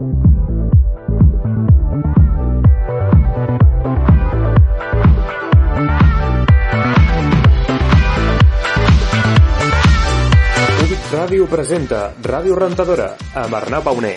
Ràdio presenta Ràdio Rentadora amb Arnau Pauner.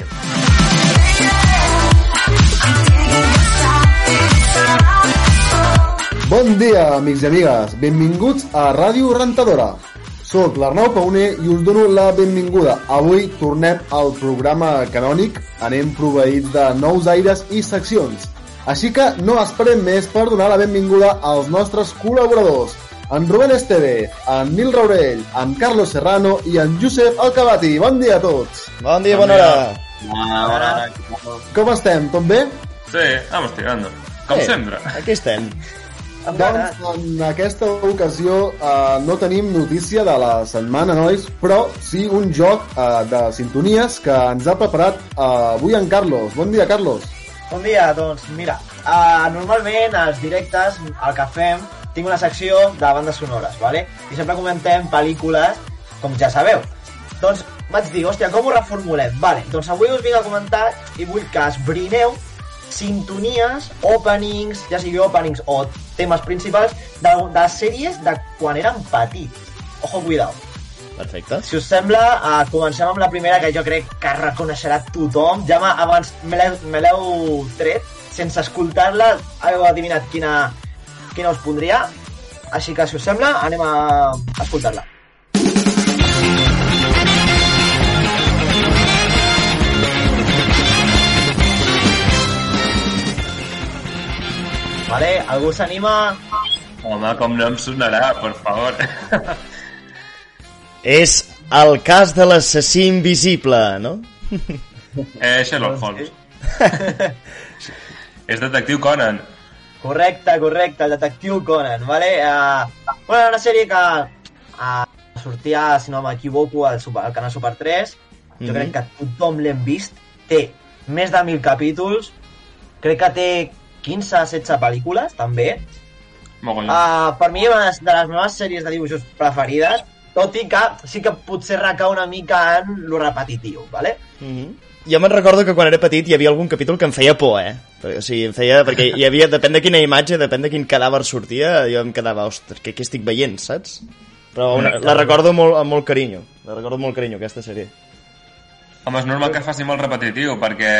Bon dia, amics i amigues. Benvinguts a Ràdio Rentadora. Soc l'Arnau Pauner i us dono la benvinguda. Avui tornem al programa canònic. Anem proveïts de nous aires i seccions. Així que no esperem més per donar la benvinguda als nostres col·laboradors. En Rubén Esteve, en Nil Raurell, en Carlos Serrano i en Josep Alcabati. Bon dia a tots. Bon dia, bona hora. Ahora, Com estem? Tot bé? sí, vamos tirando. Com Eh, sempre. Aquí estem. Doncs en aquesta ocasió eh, no tenim notícia de la setmana, nois, però sí un joc eh, de sintonies que ens ha preparat eh, avui en Carlos. Bon dia, Carlos. Bon dia, doncs mira, uh, normalment als directes el que fem tinc una secció de bandes sonores, vale? i sempre comentem pel·lícules, com ja sabeu. Doncs vaig dir, hòstia, com ho reformulem? Vale, doncs avui us vinc a comentar i vull que esbrineu sintonies, openings, ja sigui openings o temes principals de, de sèries de quan érem petits. Ojo, cuidao. Perfecte. Si us sembla, uh, comencem amb la primera que jo crec que reconeixerà tothom. Ja abans me l'heu tret, sense escoltar-la, heu adivinat quina, quina us pondria. Així que, si us sembla, anem a escoltar-la. Vale, algú s'anima? Home, com no em sonarà, per favor. És el cas de l'assassí invisible, no? eh, Sherlock Holmes. És detectiu Conan. Correcte, correcte, el detectiu Conan, vale? Uh, bueno, una sèrie que uh, sortia, si no m'equivoco, al, super, al canal Super 3. Jo Mhm. crec que tothom l'hem vist. Té més de 1.000 capítols. Crec que té 15-16 pel·lícules, també. Mogollon. Uh, per mi, una de les meves sèries de dibuixos preferides, tot i que sí que potser recau una mica en lo repetitiu, vale? Mm -hmm. Jo me'n recordo que quan era petit hi havia algun capítol que em feia por, eh? Perquè, o sigui, em feia... Perquè hi havia, depèn de quina imatge, depèn de quin cadàver sortia, jo em quedava, ostres, què, què estic veient, saps? Però una, la recordo molt, amb molt carinyo. La recordo amb molt carinyo, aquesta sèrie. Home, és normal que es faci molt repetitiu, perquè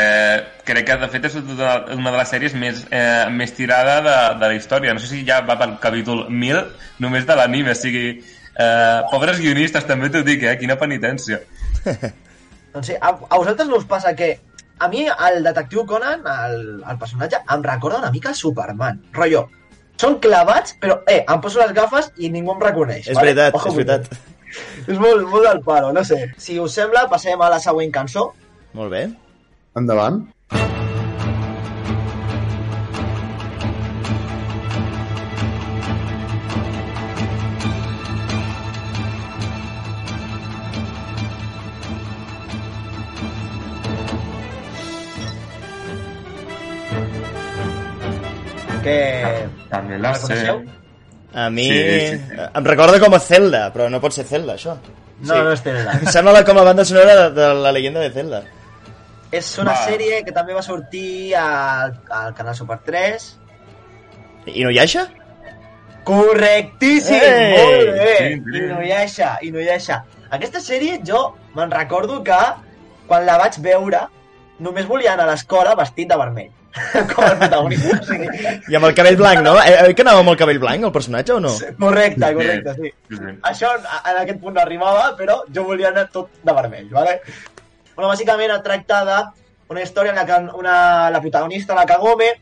crec que, de fet, és una una de les sèries més, eh, més tirada de, de la història. No sé si ja va pel capítol 1000, només de l'anime, o sigui... Eh, pobres guionistes, també t'ho dic, eh? Quina penitència. Doncs sí, a, a vosaltres no us passa que a mi el detectiu Conan, el, el personatge, em recorda una mica Superman. Rollo, són clavats, però, eh, em poso les gafes i ningú em reconeix. És veritat, Ojo, és veritat. És molt, molt del paro, no sé. Si us sembla, passem a la següent cançó. Molt bé. Endavant. Que... També la sé. A mi... Sí, sí, sí. Em recorda com a Zelda, però no pot ser Zelda, això. No, no és Zelda. Em sembla la- com la banda sonora de, de la llegenda de Zelda. És una Va. sèrie que també va sortir al, al canal Super 3. I no hi ha això? Correctíssim! Ei! Molt bé! Sí, sí. I no hi ha això, i no hi ha això. Aquesta sèrie jo me'n recordo que quan la vaig veure només volia anar a l'escola vestit de vermell. Com el protagonista. O sigui, I amb el cabell blanc, no? Eh, Oi que anava amb el cabell blanc, el personatge, o no? correcte, correcte, sí. Sí, sí. Això a- en aquest punt no arribava, però jo volia anar tot de vermell, ¿vale? Bueno, bàsicament es tracta de una història en la que una, la protagonista, la Kagome,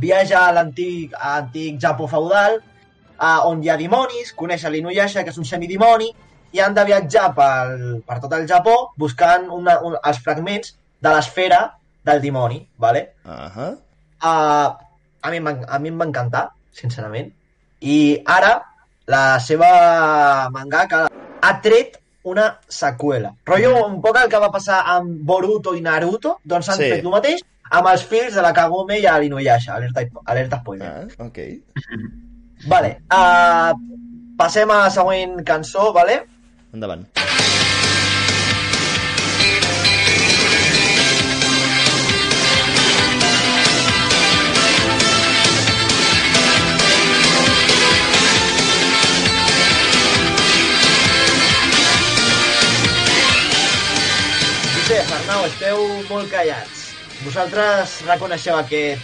viatja a l'antic antic Japó feudal, a, on hi ha dimonis, coneix l'Inuyasha, que és un semidimoni, i han de viatjar pel, per tot el Japó buscant una, un, els fragments de l'esfera del dimoni, ¿vale? Uh, a, mi, em va- a mi em va encantar, sincerament. I ara la seva mangaka ha tret una seqüela. Rotllo un poc el que va passar amb Boruto i Naruto, doncs han Sí. fet el mateix amb els fills de la Kagome i l'Inuyasha. Alerta, alerta spoiler. Ah, ok. Vale, uh, passem a la següent cançó, vale? Endavant. Josep, Arnau, esteu molt callats. Vosaltres reconeixeu aquest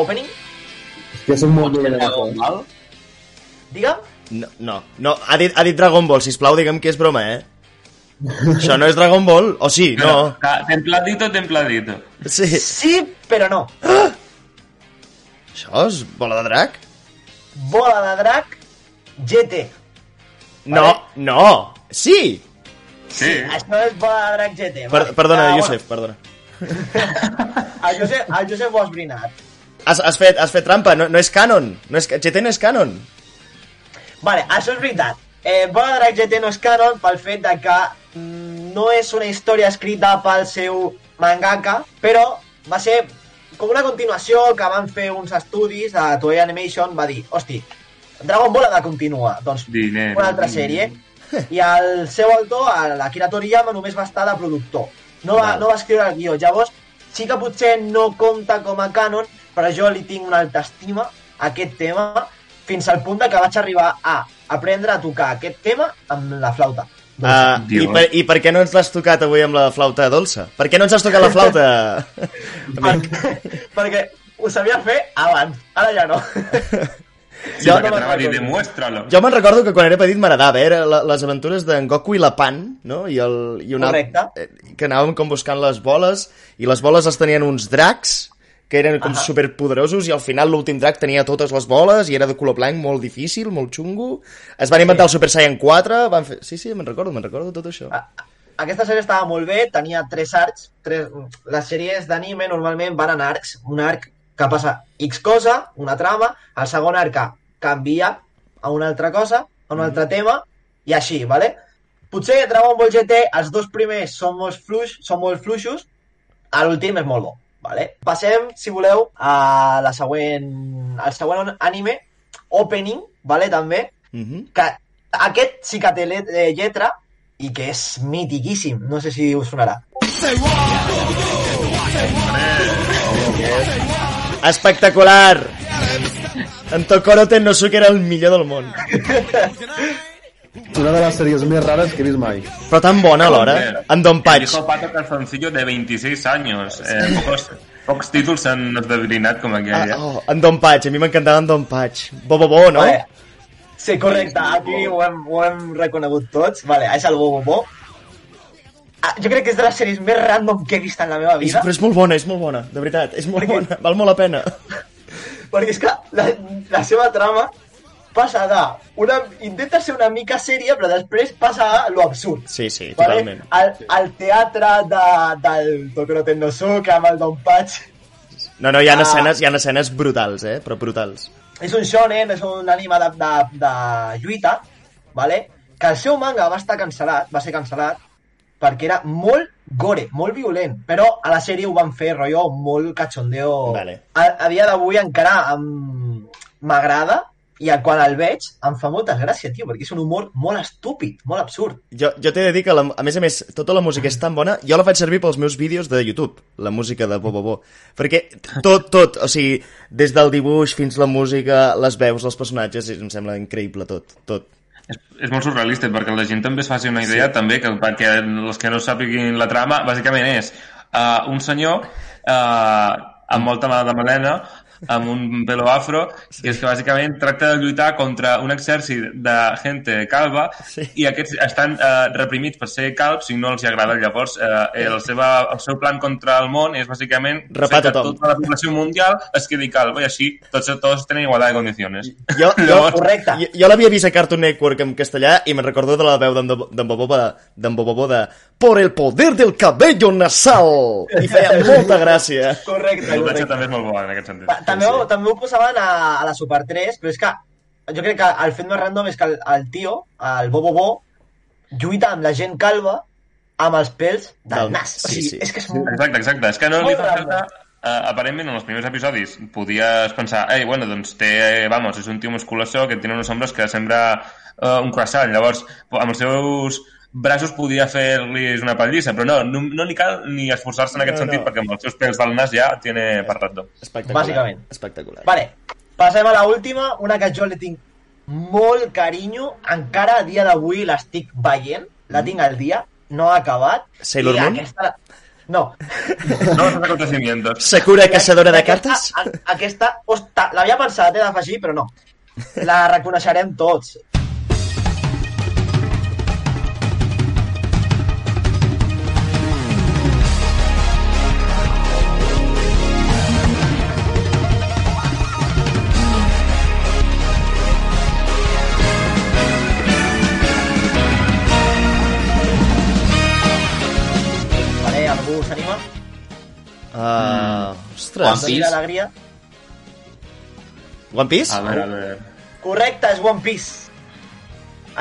opening? Que soc molt dolent. Dragon Ball? Digue'm? No, no, no. Ha, dit, ha dit Dragon Ball, sisplau, digue'm que és broma, eh? Això no és Dragon Ball? O sí, no. Templadito, templadito. Sí. Sí, però no. Això és bola de drac? Bola de drac GT. No, no. Sí. Sí. Això és bola de drac GT. Per, perdona, Ah, Josep, perdona. Bueno, el Josep, el Josep ho has brinat. Has, has, fet, has fet trampa, no, no és canon. No és, GT no és canon. Vale, això és veritat. Eh, bola de drac GT no és canon pel fet de que mm, no és una història escrita pel seu mangaka, però va ser com una continuació que van fer uns estudis de Toei Animation, va dir, hosti, Dragon Ball ha de continuar. Doncs Dinero. una altra sèrie. I el seu autor, l'Akira Toriyama, només va estar de productor. No va, no va escriure el guió. Llavors, sí que potser no compta com a canon, però jo li tinc una alta estima a aquest tema fins al punt de que vaig arribar a aprendre a tocar aquest tema amb la flauta. Uh, i, per, I per què no ens l'has tocat avui amb la flauta dolça? Per què no ens has tocat la flauta? perquè, perquè ho sabia fer abans, ara ja no. Sí, Jo perquè no t'anava a dir, demuéstralo. Jo me'n recordo que quan era petit m'agradava, eh? era la, les aventures d'en Goku i la Pan, no? I, el, i una, Correcte. eh, que anàvem com buscant les boles, i les boles els tenien uns dracs, que eren com Ahà. superpoderosos, i al final l'últim drac tenia totes les boles, i era de color blanc molt difícil, molt xungo. Es van inventar el Super Saiyan 4, van fer... Sí, sí, me'n recordo, me'n recordo tot això. A- Aquesta sèrie estava molt bé, tenia tres arcs. Tres... Les sèries d'anime normalment van en arcs. Un arc que passa X cosa, una trama, el segon arc canvia a una altra cosa, a un altre tema, i així, vale? Potser Dragon Ball GT, els dos primers són molt, fluix, són molt fluixos, a l'últim és molt bo, vale? Passem, si voleu, a la següent, al següent anime, Opening, vale, també, Mhm. que aquest sí que té let- eh, lletra i que és mitiquíssim. No sé si us sonarà. Espectacular! En Tokoro Tennosuke era el millor del món. Una de les sèries més rares que he vist mai. Però tan bona alhora. En Don Patch. Dijo Pato Calzoncillo de 26 años. Eh, pocos, pocos títulos s'han esdevinat com aquell. Ah, oh, en Don Patch, a mi m'encantava en Don Patch. Bo, bo, bo, no? Vale. Sí, correcte. Aquí ho hem, ho hem reconegut tots. Vale, és el Bobo Bo. Ah, jo crec que és de les sèries més random que he vist en la meva És, vida. però és molt bona, és molt bona, de veritat, és molt Perquè- bona, val molt la pena. Perquè és que la, la seva trama passa de... Una, intenta ser una mica sèria, però després passa a lo absurd. Sí, sí, Vale? totalment. El, el teatre de, del Tokoro Tennosuke amb el Don Patch No, no, hi ha, Ah. escenes, hi ha escenes brutals, eh? Però brutals. és un shonen, és un anime de, de, de lluita, vale? que el seu manga va estar cancel·lat, va ser cancel·lat, perquè era molt gore, molt violent, però a la sèrie ho van fer rotllo molt cachondeo. Vale. A, a dia d'avui encara m'agrada i quan el veig em fa molta gràcia, tio, perquè és un humor molt estúpid, molt absurd. Jo, jo t'he de dir que, la, a més a més, tota la música és tan bona, jo la faig servir pels meus vídeos de YouTube, la música de Bo Bo Bo. Perquè tot, tot, o sigui, des del dibuix fins la música, les veus, els personatges, em sembla increïble tot, tot. És, és molt surrealista, perquè la gent també es faci una idea, sí. també, que perquè els que no sàpiguin la trama, bàsicament és uh, un senyor uh, amb molta mà de melena amb un pelo afro, i és que bàsicament tracta de lluitar contra un exèrcit de gente calva Sí. i aquests estan eh, reprimits per ser calbs i no els hi agrada. Llavors, eh, el, seva, el seu plan contra el món és bàsicament Rapar fer que tothom. tota la població mundial es quedi calva i així tots, tots tenen igualtat de condicions. Jo, jo, Llavors- Correcte. jo, jo l'havia vist a Cartoon Network en castellà i me'n recordo de la veu d'en Bo- d'en Bobo de, d'en Bobo de Por el poder del cabello nasal! I feia molta gràcia. Correcte, El correcte. també és molt bo en aquest sentit. Ta- També, ho, també ho posaven a, a la Super 3, però és que jo crec que el fet més random és que el, el tio, el Bobo Bo, lluita amb la gent calva amb els pèls del Del- nas. O sí, sigui, sí. és que és molt... Exacte, exacte. És que no li fa falta... Uh, aparentment, en els primers episodis podies pensar, ei, bueno, doncs té, eh, vamos, és un tio musculoso que tiene unos hombros que sembla uh, un croissant. Llavors, amb els seus braços podia fer-li una pallissa, però no, no, no li cal ni esforçar-se en aquest No, sentit, no. perquè amb els seus pèls del nas ja tiene per rato. Espectacular. Bàsicament. Espectacular. Vale, passem a la última, una que jo li tinc molt carinyo, encara a dia d'avui l'estic veient, la tinc al dia, no ha acabat. Sailor Moon? Aquesta... No. No els acontecimientos. Sakura, caçadora de Aquesta- cartes? a- Aquesta, hosta, l'havia pensat, he d'afegir, però no. La reconeixerem tots. Ostres. One Piece. Alegria. One Piece? A veure, a veure... Correcte, és One Piece.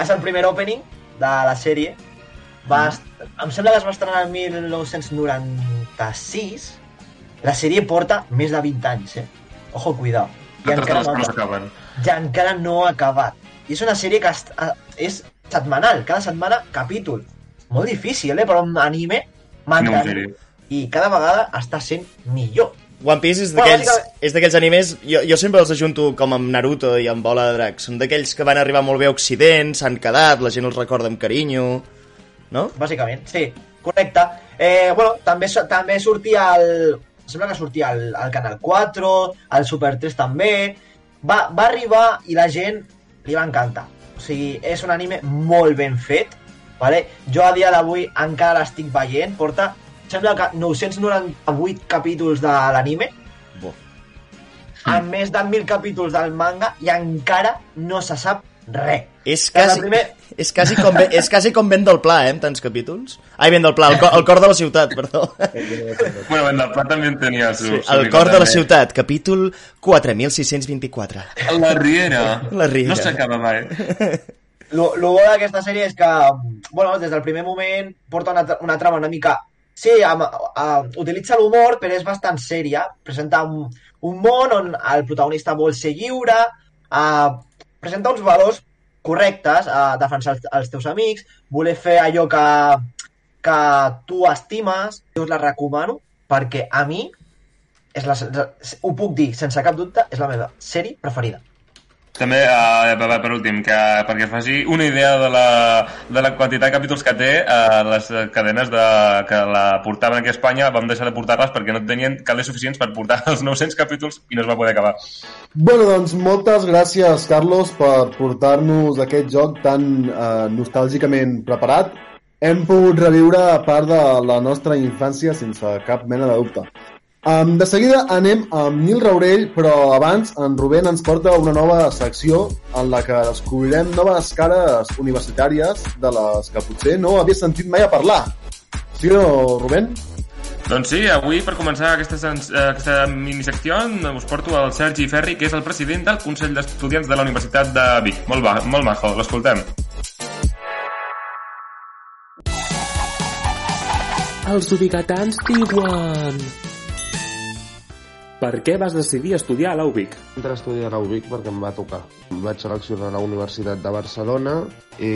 És el primer opening de la sèrie. Va est... Em sembla que es va estrenar el 1996. La sèrie porta més de 20 anys, eh? Ojo, cuidao. I Altres encara no, no s'acaben. ja encara no ha acabat. I és una sèrie que est... és setmanal, cada setmana capítol. Molt difícil, eh? Per un anime No, en mantenir. sèrio. I cada vegada està sent millor. One Piece és Bueno, d'aquells d'aquells animes... Jo, jo sempre els ajunto com amb Naruto i amb Bola de Dracs. Són d'aquells que van arribar molt bé a Occident, s'han quedat, la gent els recorda amb carinyo... No? bàsicament, sí, correcte. Eh, bueno, també, també sortia el... Sembla que sortia al, al Canal 4, al Super 3 també. Va, va arribar i la gent li va encantar. O sigui, és un anime molt ben fet, vale? Jo a dia d'avui encara l'estic veient, porta, sembla que 998 capítols de l'anime, amb més de 1.000 capítols del manga i encara no se sap res. És quasi, primer- és quasi, com, ve- és quasi com vent del pla, eh, amb tants capítols. Ai, vent del pla, el, cor, el cor de la ciutat, perdó. Bueno, en el plat també en tenia el seu... Sí, el cor de la ciutat, capítol 4624. La Riera. La Riera. No s'acaba mai. Lo, lo bo d'aquesta sèrie és que, bueno, des del primer moment porta una, una trama una mica... Sí, amb, uh, utilitza l'humor, però és bastant sèria. Presenta un, un món on el protagonista vol ser lliure, uh, presenta uns valors correctes, uh, defensar els, els teus amics, voler fer allò que, que tu estimes. Jo us la recomano perquè a mi, és la, ho puc dir sense cap dubte, és la meva sèrie preferida. També, uh, per, últim, que, perquè es faci una idea de la, de la quantitat de capítols que té, uh, les cadenes de, que la portaven aquí a Espanya vam deixar de portar-les perquè no tenien calés suficients per portar els 900 capítols i no es va poder acabar. Bueno, doncs moltes gràcies, Carlos, per portar-nos aquest joc tan eh, nostàlgicament preparat. Hem pogut reviure part de la nostra infància sense cap mena de dubte. Um, de seguida anem amb Nil Raurell, però abans en Rubén ens porta una nova secció en la que descobrirem noves cares universitàries de les que potser no havies sentit mai a parlar. Sí o no, Rubén? Doncs sí, avui per començar aquesta, aquesta minisecció us porto el Sergi Ferri, que és el president del Consell d'Estudiants de la Universitat de Vic. Molt, ba, molt majo, l'escoltem. Els ubicatans diuen... Per què vas decidir estudiar a la UBIC? A estudiar a la UBIC perquè em va tocar. Em vaig seleccionar a la Universitat de Barcelona i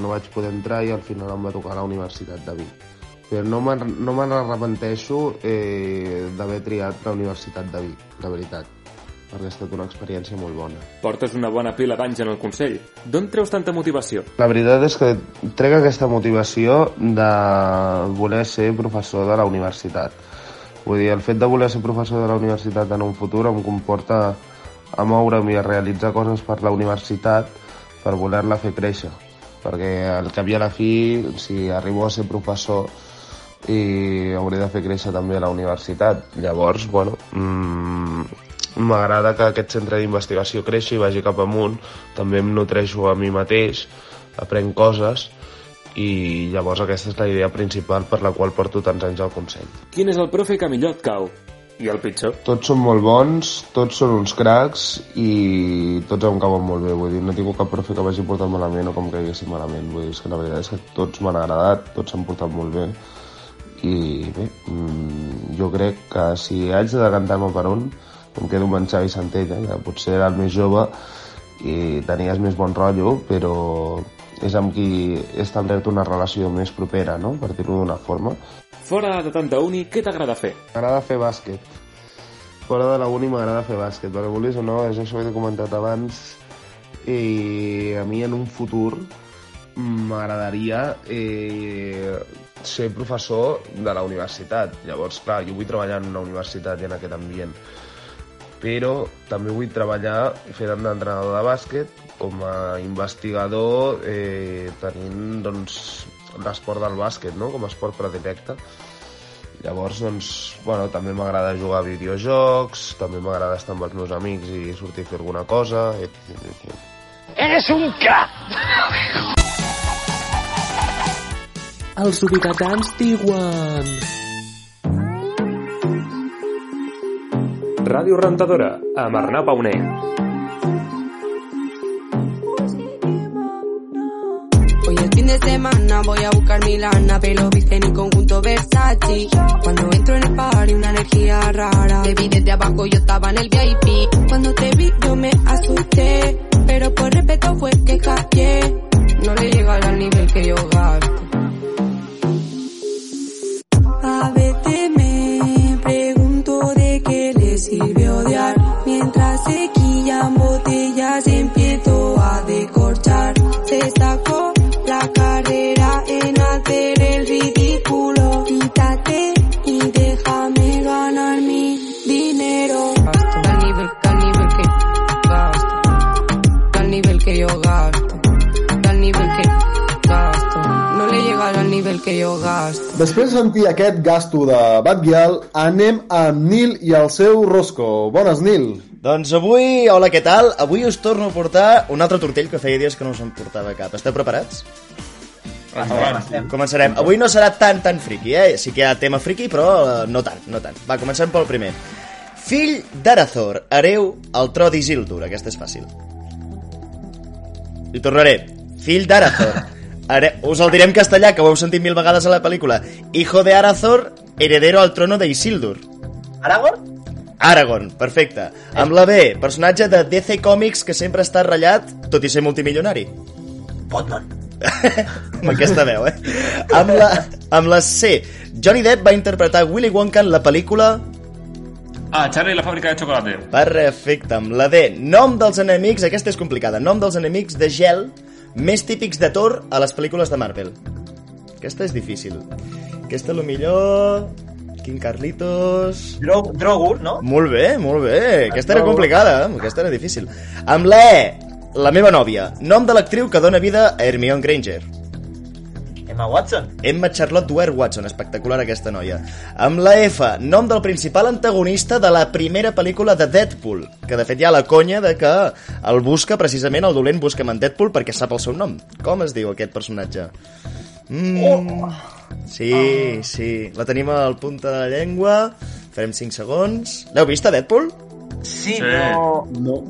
no vaig poder entrar i al final em va tocar a la Universitat de Vic. Però no no me n'arrepenteixo eh, d'haver triat la Universitat de Vic, de veritat, perquè ha estat una experiència molt bona. Portes una bona pila d'anys en el Consell. D'on treus tanta motivació? La veritat és que trec aquesta motivació de voler ser professor de la universitat Vull dir, el fet de voler ser professor de la universitat en un futur em comporta a moure'm i a realitzar coses per la universitat per voler-la fer créixer. Perquè al cap i a la fi, si arribo a ser professor, i hauré de fer créixer també la universitat. Llavors, bueno, mmm, m'agrada que aquest centre d'investigació creixi i vagi cap amunt. També em nutreixo a mi mateix, aprenc coses i llavors aquesta és la idea principal per la qual porto tants anys al Consell. Quin és el profe que millor et cau? I el pitjor? Tots són molt bons, tots són uns cracs i tots em cauen molt bé. Vull dir, no tingut cap profe que vagi portat malament o com que haguessin malament. Vull dir, és que la veritat és que tots m'han agradat, tots s'han portat molt bé i bé, mm, jo crec que si haig de decantar-me per un em quedo amb en Xavi Santella, que potser era el més jove i tenies més bon rotllo, però és amb qui he establert una relació més propera, no? per dir-ho d'una forma. Fora de tanta uni, què t'agrada fer? M'agrada fer bàsquet. Fora de la uni m'agrada fer bàsquet, perquè vulguis o no, és això que t'he comentat abans, i a mi en un futur m'agradaria eh, ser professor de la universitat. Llavors, clar, jo vull treballar en una universitat i en aquest ambient. Però també vull treballar fent d'entrenador de bàsquet, com a investigador, eh, tenint doncs, l'esport del bàsquet no? com a esport predilecte. Llavors, doncs, bueno, també m'agrada jugar a videojocs, també m'agrada estar amb els meus amics i sortir a fer alguna cosa. Et, et, et. ¡Eres un crack! Els ubicatans diuen... Ràdio Rentadora, amb Arnau Pauner. Voy a buscar mi lana, pelo virgen y conjunto Versace. Cuando entro en el party una energía rara, te vi desde abajo, yo estaba en el VIP. Cuando te vi yo me asusté, pero por respeto fue que hackeé. No le llega al nivel que yo gasto. A veces Després de sentir aquest gasto de Batgirl, anem amb Nil i el seu Rosco. Bones, Nil. Doncs avui, hola, què tal? Avui us torno a portar un altre tortell que feia dies que no us en portava cap. Esteu preparats? Endavant. Començarem. Avui no serà tan, tan friki, eh? Sí que hi ha tema friki, però eh, no tant, no tant. Va, comencem pel primer. Fill d'Arathor, hereu el tro d'Isildur. Aquesta és fàcil. I tornaré. Fill d'Arathor. Are... Us el diré en castellà, que ho heu sentit mil vegades a la pel·lícula. Hijo de Arathor, heredero al trono de Isildur. Aragorn? Aragorn, perfecte. Amb la B, personatge de DC Comics que sempre està ratllat, tot i ser multimilionari. Batman. amb aquesta veu, eh? Amb la, amb la C, Johnny Depp va interpretar Willy Wonka en la pel·lícula... Ah, Charlie i la fàbrica de xocolata. Perfecte, amb la D, nom dels enemics, aquesta és complicada, nom dels enemics de gel més típics de Thor a les pel·lícules de Marvel. Aquesta és difícil. Aquesta, a lo millor... King Carlitos... Dro Drogur, no? Molt bé, molt bé. Aquesta era complicada, eh? aquesta era difícil. Amb la E, la meva nòvia. Nom de l'actriu que dona vida a Hermione Granger. Emma Watson. Emma Charlotte Dwyer Watson, espectacular aquesta noia. Amb la F, nom del principal antagonista de la primera pel·lícula de Deadpool, que de fet hi ha la conya de que el busca, precisament, el dolent busca en Deadpool perquè sap el seu nom. Com es diu aquest personatge? Mm, Oh. sí, sí, la tenim al punta de la llengua, farem 5 segons. L'heu vist, a Deadpool? Sí, Sí. però... No.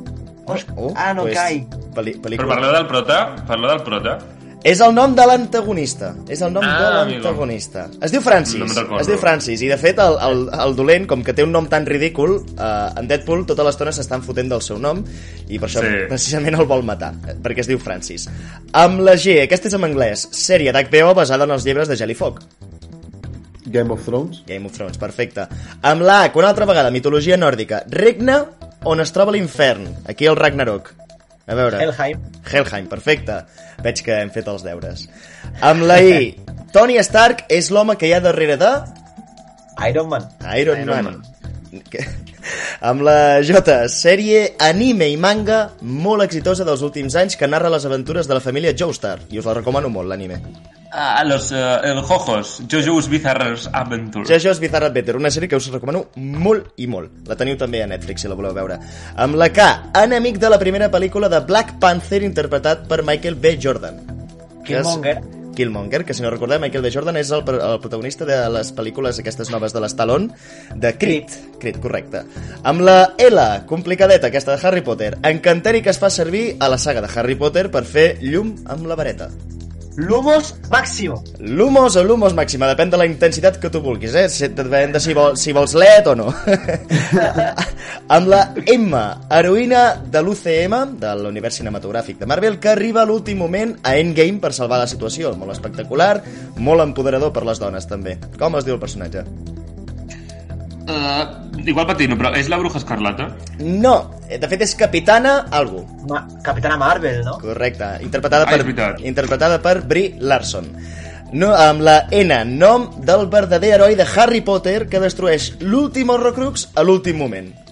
Oh, ah, no cai. Pel·li Però pel·lícula. parleu del prota? Parleu del prota? És el nom de l'antagonista. És el nom Ah, de l'antagonista. Es diu Francis. No es diu Francis. I de fet, el, el, el dolent, com que té un nom tan ridícul, eh, en Deadpool tota l'estona s'estan fotent del seu nom i per això Sí. precisament el vol matar, eh, perquè es diu Francis. Amb la G, aquesta és en anglès, sèrie d'HBO basada en els llibres de Gel i Foc. Game of Thrones. Game of Thrones, perfecte. Amb la H, una altra vegada, mitologia nòrdica. Regne on es troba l'infern. Aquí el Ragnarok. A veure. Helheim. Helheim, perfecte. Veig que hem fet els deures. Amb la I, Tony Stark és l'home que hi ha darrere de... Iron Man. Iron, Iron Man. Man. Que- Amb la J, sèrie anime i manga molt exitosa dels últims anys que narra les aventures de la família Joestar. I us la recomano molt, l'anime. Ah, los, eh, el Jojos, Jojo's Bizarre Adventure. JoJo's Bizarre Adventure, una sèrie que us recomano molt i molt. La teniu també a Netflix, si la voleu veure. Amb la K, enemic de la primera pel·lícula de Black Panther interpretat per Michael B. Jordan. Que és- Killmonger. Killmonger, que si no recordem, Michael B. Jordan és el, el protagonista de les pel·lícules aquestes noves de l'Stallone, de Creed. Creed, correcte. Amb la L, complicadeta, aquesta de Harry Potter, encanteri que es fa servir a la saga de Harry Potter per fer llum amb la vareta. Lumos Máximo. Lumos o Lumos màxima, depèn de la intensitat que tu vulguis, eh? Depèn de si, vol, si vols LED o no. amb la M, heroïna de l'UCM, de l'univers cinematogràfic de Marvel, que arriba a l'últim moment a Endgame per salvar la situació. Molt espectacular, molt empoderador per les dones, també. Com es diu el personatge? Uh, igual patino, però és la Bruja Escarlata? No, eh, de fet és Capitana algú. Ma Capitana Marvel, no? Correcte, interpretada Ah, per, interpretada per Brie Larson. No, amb la N, nom del verdader heroi de Harry Potter que destrueix l'últim Horrocrux a l'últim moment.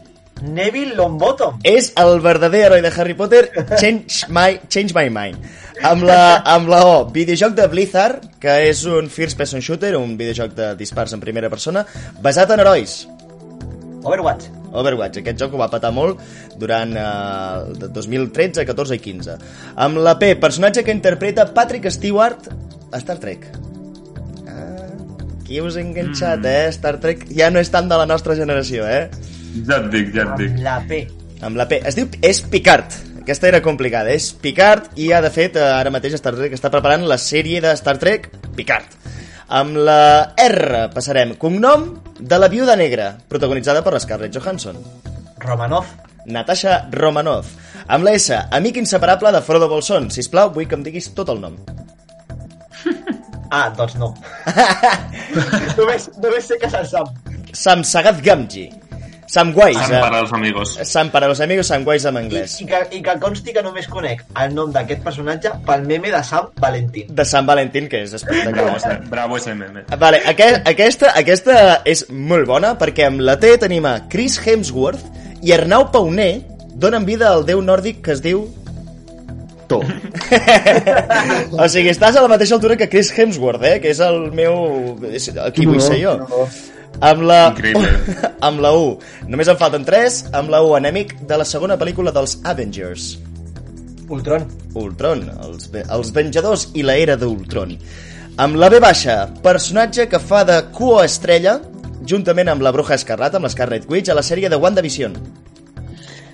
Neville Longbottom. És el verdader heroi de Harry Potter, Change My, change my Mind. Amb la, amb la O, videojoc de Blizzard, que és un first person shooter, un videojoc de dispars en primera persona, basat en herois. Overwatch. Overwatch, aquest joc ho va patar molt durant eh, de 2013, 14 i 15. Amb la P, personatge que interpreta Patrick Stewart a Star Trek. Ah, aquí us he enganxat, Mm. eh? Star Trek ja no és tant de la nostra generació, eh? Ja et dic, ja et dic. Amb la P. Amb la P. Es diu... És Picard. Aquesta era complicada. És Picard i ha de fet eh, ara mateix Star Trek està preparant la sèrie de Star Trek Picard. Amb la R passarem cognom de la viuda negra, protagonitzada per Scarlett Johansson. Romanov. Natasha Romanov. Amb la S, amic inseparable de Frodo Bolson. Sisplau, vull que em diguis tot el nom. Ah, doncs no. només, només sé que se'l sap. Sam Sagat Gamgee. Samwise. Sam para los amigos. Sam para los amigos, Samwise en I, anglès. i, que, I que consti que només conec el nom d'aquest personatge pel meme de Sam Valentín. De Sant Valentín, que és espectacular. Bravo, bravo ese meme. Vale, aquest, aquesta, aquesta és molt bona perquè amb la T tenim a Chris Hemsworth i Arnau Pauner donen vida al déu nòrdic que es diu... To. o sigui, estàs a la mateixa altura que Chris Hemsworth, eh? Que és el meu... És, qui vull ser jo. Amb la, Increïble. amb la U. Només en falten 3. Amb la U, enemic de la segona pel·lícula dels Avengers. Ultron. Ultron, els, els Venjadors i la era d'Ultron. Amb la B baixa, personatge que fa de coestrella, juntament amb la Bruja Escarlata, amb la Scarlet Witch, a la sèrie de WandaVision.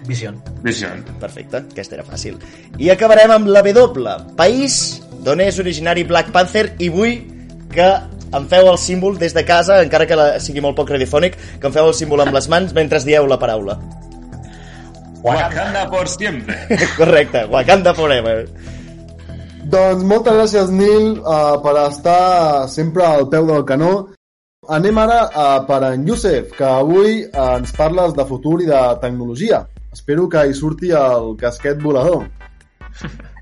Vision. Vision. Perfecte, aquesta era fàcil. I acabarem amb la W, país d'on és originari Black Panther, i vull que em feu el símbol des de casa, encara que la, sigui molt poc radiofònic, que em feu el símbol amb les mans mentre dieu la paraula. Wakanda por siempre. Correcte, Wakanda Forever. Doncs moltes gràcies, Nil, uh, per estar sempre al peu del canó. Anem ara uh, per en Youssef, que avui uh, ens parles de futur i de tecnologia. Espero que hi surti el casquet volador.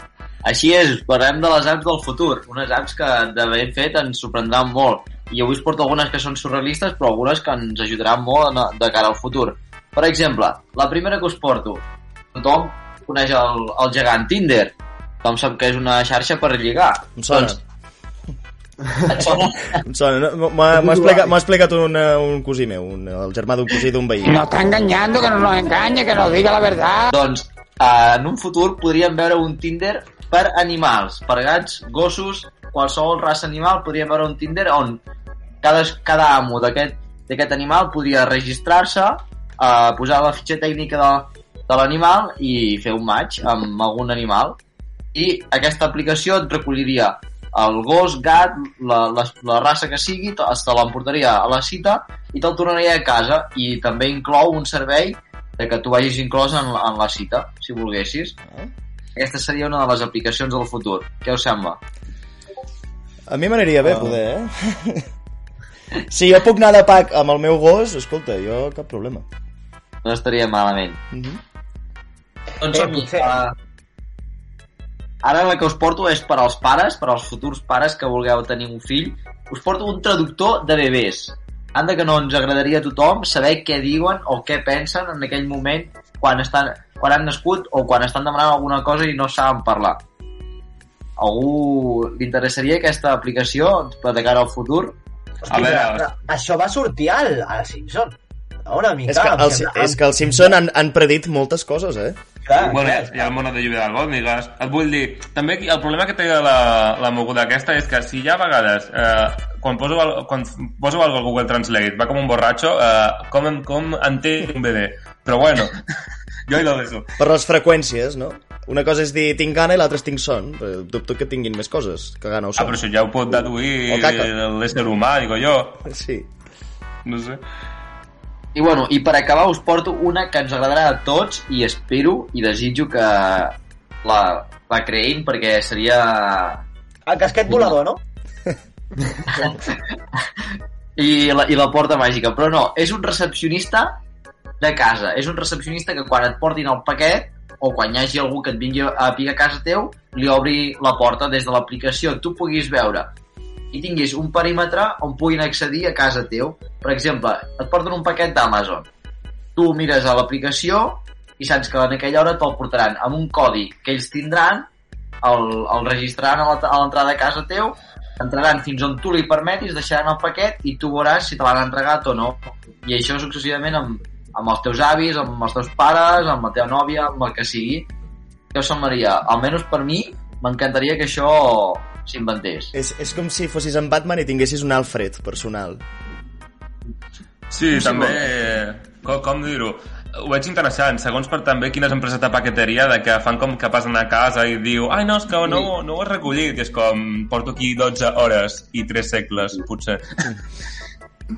Així és, parlem de les apps del futur, unes apps que de ben fet ens sorprendran molt. I avui us porto algunes que són surrealistes, però algunes que ens ajudaran molt de cara al futur. Per exemple, la primera que us porto. Tothom coneix el, el gegant Tinder. Tothom sap que és una xarxa per lligar. Em sona. Doncs, et sona? Em sona, no? M'ha m'ha explicat, un, eh, un cosí meu, un, el germà d'un cosí d'un veí. Nos está engañando, que no nos engañe, que nos diga la verdad. Doncs en un futur podríem veure un Tinder per animals, per gats, gossos, qualsevol raça animal, podríem veure un Tinder on cada, cada amo d'aquest animal podria registrar-se, eh, posar la fitxa tècnica de, de l'animal i fer un match amb algun animal. I aquesta aplicació et recolliria el gos, gat, la, la, la raça que sigui, te l'emportaria a la cita i te'l tornaria a casa i també inclou un servei de que tu vagis inclòs en, en la cita, si volguessis. Aquesta seria una de les aplicacions del futur. Què us sembla? A mi m'aniria bé poder, eh? Si jo puc anar de pack amb el meu gos, escolta, jo cap problema. No estaria malament. Mm -hmm. Doncs Eh, som potser. uh, ara la que us porto és per als pares, per als futurs pares que vulgueu tenir un fill. Us porto un traductor de bebès. Anda que no ens agradaria a tothom saber què diuen o què pensen en aquell moment quan, estan, quan han nascut o quan estan demanant alguna cosa i no saben parlar. Algú li interessaria aquesta aplicació per de cara al futur? A veure, Però això va sortir al, al Simpson. Una mica. És que, em el, sembla- és que els Simpson han, han predit moltes coses, eh? Clar, Bueno, clar. hi ha el mono de lluvia d'algòndigues. Et vull dir, també el problema que té la, la moguda aquesta és que si hi ha vegades, eh, quan, poso, el- quan poso algo al Google Translate, va com un borratxo, eh, com, en- com entén un bebè. Però bueno, jo hi lo dejo. Per les freqüències, no? Una cosa és dir tinc gana i l'altra és tinc son. Però Dubto que tinguin més coses que gana o Ah, son. però això ja ho pot deduir l'ésser humà, digo jo. Sí. No sé. I bueno, i per acabar us porto una que ens agradarà a tots i espero i desitjo que la, la creïn perquè seria... El casquet volador, no? I la, I la porta màgica, però no, és un recepcionista de casa, és un recepcionista que quan et portin el paquet o quan hi hagi algú que et vingui a picar a casa teu, li obri la porta des de l'aplicació, tu puguis veure i tinguis un perímetre on puguin accedir a casa teu. Per exemple, et porten un paquet d'Amazon. Tu mires a l'aplicació i saps que en aquella hora te'l portaran amb un codi que ells tindran, el, el registraran a l'entrada de casa teu, entraran fins on tu li permetis, deixaran el paquet i tu veuràs si te l'han entregat o no. I això successivament amb, amb els teus avis, amb els teus pares, amb la teva nòvia, amb el que sigui. Què us semblaria? Almenys per mi, m'encantaria que això s'inventés. És, és com si fossis en Batman i tinguessis un Alfred personal. Sí, Sí, també... molt. Com, com dir-ho? Ho veig interessant, segons per també quines empreses de paqueteria de que fan com que passen a casa i diu ai no, és que no, no ho has recollit i és com porto aquí 12 hores i 3 segles, potser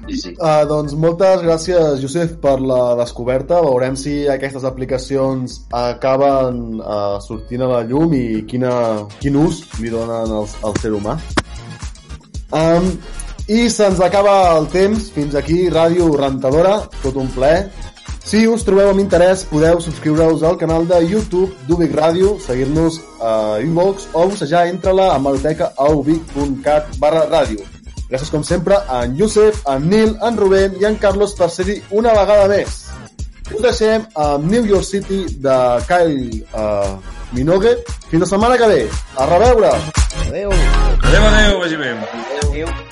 Sí, sí. Uh, doncs moltes gràcies, Josep, per la descoberta. Veurem si aquestes aplicacions acaben uh, sortint a la llum i quina, quin ús li donen al, al ser humà. Um, I se'ns acaba el temps. Fins aquí, Ràdio Rentadora. Tot un plaer. Si us trobeu amb interès, podeu subscriure-us al canal de YouTube d'Ubic Ràdio, seguir-nos a iVox o bussejar Entra-la a Maroteca a ubic.cat barra ràdio. Gràcies, com sempre, a en Josep, en Nil, en Rubén i en Carlos per ser-hi una vegada més. Us deixem amb New York City de Kyle uh, Minogue. Fins la setmana que ve. A reveure! Adéu! Adéu, adéu, vagi bé Adéu.